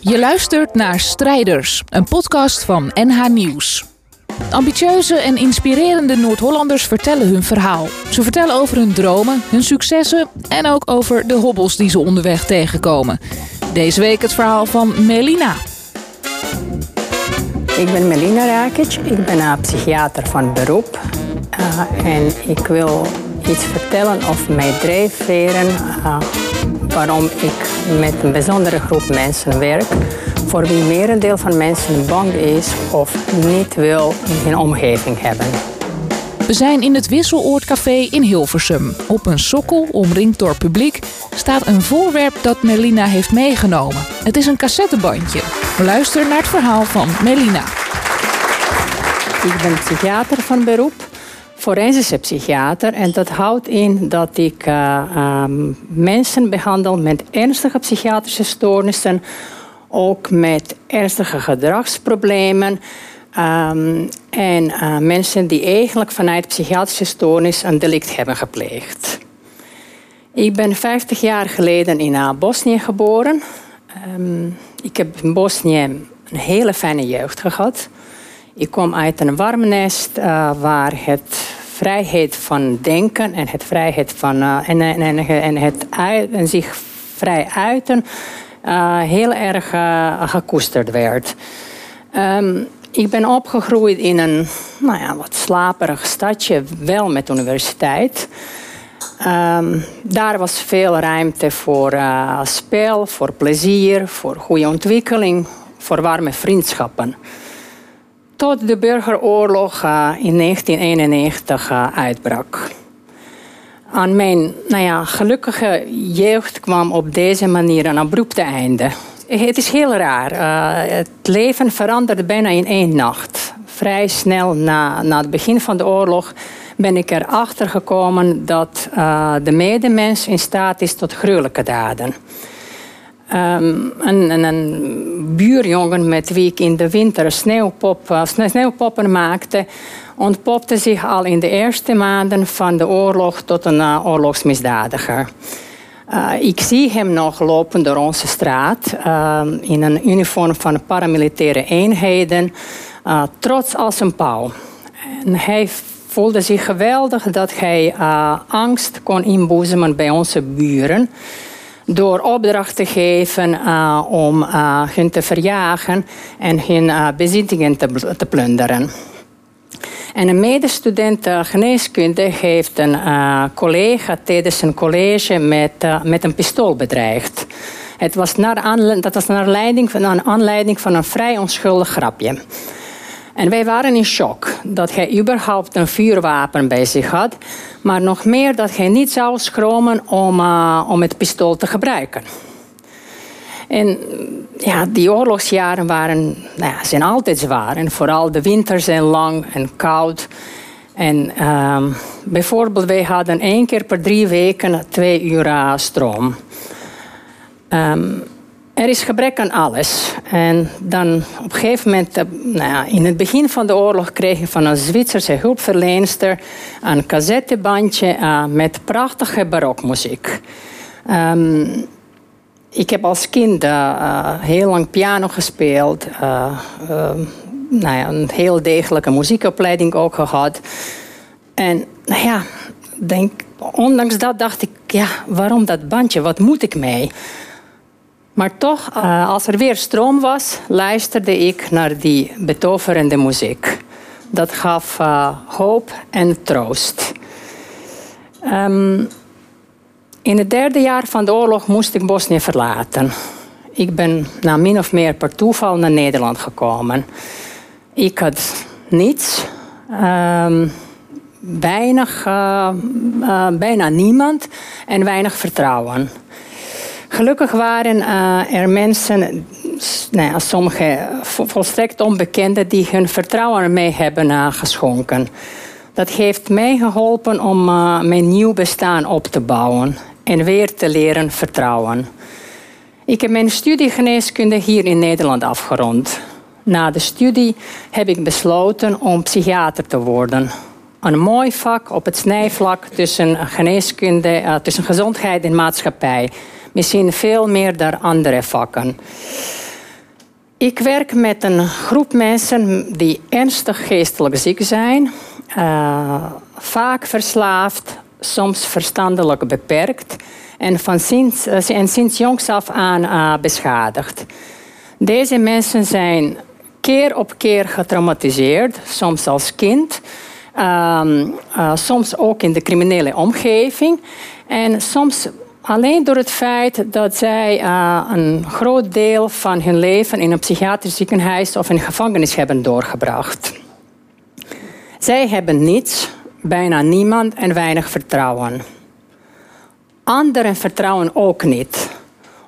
Je luistert naar Strijders, een podcast van NH Nieuws. Ambitieuze en inspirerende Noord-Hollanders vertellen hun verhaal. Ze vertellen over hun dromen, hun successen en ook over de hobbels die ze onderweg tegenkomen. Deze week het verhaal van Melina. Ik ben Melina Rakic, ik ben een psychiater van beroep. Uh, en ik wil iets vertellen over mijn drijfveren, uh, waarom ik met een bijzondere groep mensen werk, voor wie merendeel van mensen bang is of niet wil in hun omgeving hebben. We zijn in het Wisseloordcafé in Hilversum. Op een sokkel, omringd door publiek, staat een voorwerp dat Melina heeft meegenomen. Het is een cassettebandje. Luister naar het verhaal van Melina. Ik ben psychiater van beroep, forensische psychiater. En dat houdt in dat ik uh, um, mensen behandel met ernstige psychiatrische stoornissen, ook met ernstige gedragsproblemen. Um, en uh, mensen die eigenlijk vanuit psychiatrische stoornis een delict hebben gepleegd. Ik ben 50 jaar geleden in uh, Bosnië geboren. Um, ik heb in Bosnië een hele fijne jeugd gehad. Ik kom uit een warm nest waar het vrijheid van denken en het vrijheid van uh, en, en, en, het uit, en zich vrij uiten uh, heel erg gekoesterd werd. Um, ik ben opgegroeid in een nou ja, wat slaperig stadje, wel met universiteit. Um, daar was veel ruimte voor spel, voor plezier, voor goede ontwikkeling, voor warme vriendschappen. Tot de burgeroorlog uh, in 1991 uh, uitbrak. Aan mijn nou ja, gelukkige jeugd kwam op deze manier een abrupte einde. Het is heel raar. Het leven veranderde bijna in één nacht. Vrij snel na, na het begin van de oorlog ben ik erachter gekomen dat de medemens in staat is tot gruwelijke daden. Um, een, buurjongen met wie ik in de winter uh, sneeuwpoppen maakte, ontpopte zich al in de eerste maanden van de oorlog tot een uh, oorlogsmisdadiger. Uh, ik zie hem nog lopen door onze straat uh, in een uniform van paramilitaire eenheden, trots als een pauw. En hij voelde zich geweldig dat hij angst kon inboezemen bij onze buren door opdracht te geven om hen te verjagen en hun bezittingen te, te plunderen. En een medestudent geneeskunde heeft een collega tijdens een college met, met een pistool bedreigd. Het was naar dat was naar aanleiding van, naar aanleiding van een vrij onschuldig grapje. En wij waren in shock dat hij überhaupt een vuurwapen bij zich had, maar nog meer dat hij niet zou schromen om, om het pistool te gebruiken. En ja, die oorlogsjaren waren, nou ja, zijn altijd zwaar. En vooral de winters zijn lang en koud. En um, bijvoorbeeld, wij hadden één keer per drie weken twee uur stroom. Um, er is gebrek aan alles. En dan op een gegeven moment, eh, nou ja, in het begin van de oorlog, kreeg je van een Zwitserse hulpverlenster een cassettebandje uh, met prachtige barokmuziek. Um, ik heb als kind uh, heel lang piano gespeeld. Uh, nou ja, een heel degelijke muziekopleiding ook gehad. En nou ja, denk, ondanks dat dacht ik, ja, waarom dat bandje? Wat moet ik mee? Maar toch, als er weer stroom was, luisterde ik naar die betoverende muziek. Dat gaf hoop en troost. Um, in het derde jaar van de oorlog moest ik Bosnië verlaten. Ik ben na min of meer per toeval naar Nederland gekomen. Ik had niets, uh, weinig, uh, bijna niemand en weinig vertrouwen. Gelukkig waren uh, er mensen, nou sommige volstrekt onbekenden, die hun vertrouwen mee hebben geschonken. Dat heeft mij geholpen om mijn nieuw bestaan op te bouwen en weer te leren vertrouwen. Ik heb mijn studie geneeskunde hier in Nederland afgerond. Na de studie heb ik besloten om psychiater te worden. Een mooi vak op het snijvlak tussen geneeskunde, uh, tussen gezondheid en maatschappij. Misschien veel meer dan andere vakken. Ik werk met een groep mensen die ernstig geestelijk ziek zijn, uh, vaak verslaafd, soms verstandelijk beperkt en, van sinds, uh, en sinds jongs af aan uh, beschadigd. Deze mensen zijn keer op keer getraumatiseerd, soms als kind, um, soms ook in de criminele omgeving en soms Alleen door het feit dat zij uh, een groot deel van hun leven in een psychiatrisch ziekenhuis of in gevangenis hebben doorgebracht. Zij hebben niets, bijna niemand en weinig vertrouwen. Anderen vertrouwen ook niet,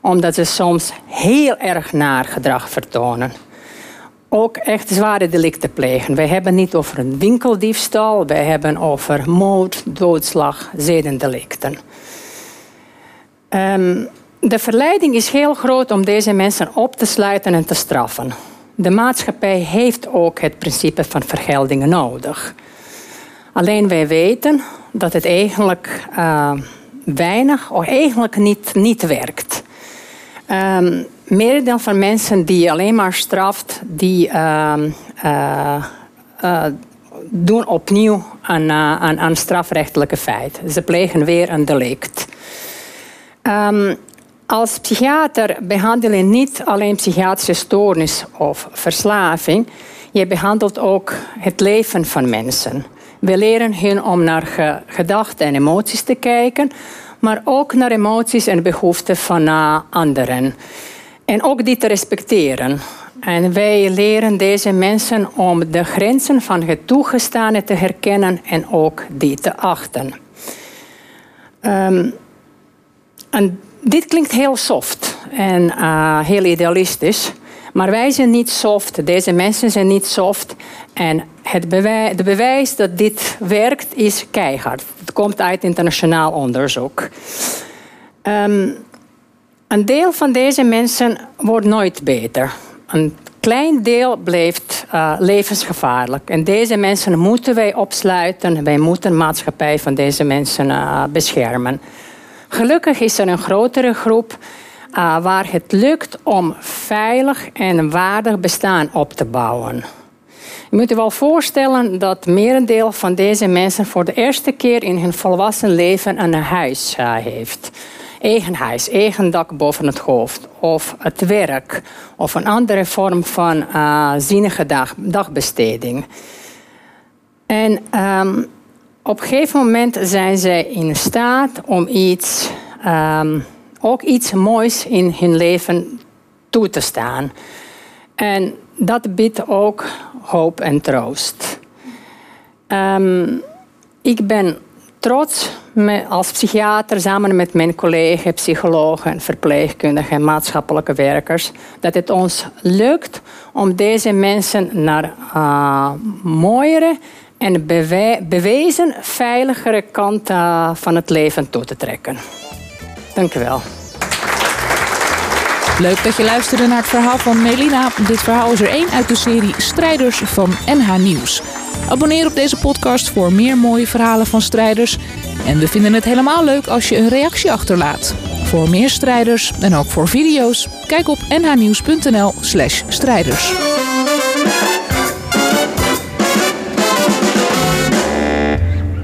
omdat ze soms heel erg naar gedrag vertonen. Ook echt zware delicten plegen. Wij hebben niet over een winkeldiefstal, wij hebben over moord, doodslag, zedendelicten. Um, de verleiding is heel groot om deze mensen op te sluiten en te straffen. De maatschappij heeft ook het principe van vergeldingen nodig. Alleen wij weten dat het eigenlijk uh, weinig of eigenlijk niet, niet werkt. Um, meer dan van mensen die alleen maar straft, die uh, uh, doen opnieuw aan, aan strafrechtelijke feit. Ze plegen weer een delict. Um, als psychiater behandel je niet alleen psychiatrische stoornis of verslaving. Je behandelt ook het leven van mensen. We leren hen om naar gedachten en emoties te kijken, maar ook naar emoties en behoeften van uh, anderen. En ook die te respecteren. En wij leren deze mensen om de grenzen van het toegestane te herkennen en ook die te achten. Um, en dit klinkt heel soft en uh, heel idealistisch. Maar wij zijn niet soft, deze mensen zijn niet soft. En het bewijs, de bewijs dat dit werkt is keihard. Het komt uit internationaal onderzoek. Um, een deel van deze mensen wordt nooit beter. Een klein deel blijft uh, levensgevaarlijk. En deze mensen moeten wij opsluiten. Wij moeten de maatschappij van deze mensen uh, beschermen. Gelukkig is er een grotere groep uh, waar het lukt om veilig en waardig bestaan op te bouwen. Je moet je wel voorstellen dat merendeel van deze mensen voor de eerste keer in hun volwassen leven een huis uh, heeft. Eigen huis, eigen dak boven het hoofd, of het werk, of een andere vorm van uh, zinnige dag, dagbesteding. En um, op een gegeven moment zijn zij in staat om iets, um, ook iets moois in hun leven toe te staan. En dat biedt ook hoop en troost. Um, ik ben trots als psychiater samen met mijn collega's, psychologen, verpleegkundigen en maatschappelijke werkers dat het ons lukt om deze mensen naar uh, mooiere en bewezen veiligere kant van het leven toe te trekken. Dank u wel. Leuk dat je luisterde naar het verhaal van Melina. Dit verhaal is er één uit de serie Strijders van NH Nieuws. Abonneer op deze podcast voor meer mooie verhalen van strijders. En we vinden het helemaal leuk als je een reactie achterlaat. Voor meer strijders en ook voor video's, kijk op nhnieuws.nl/strijders.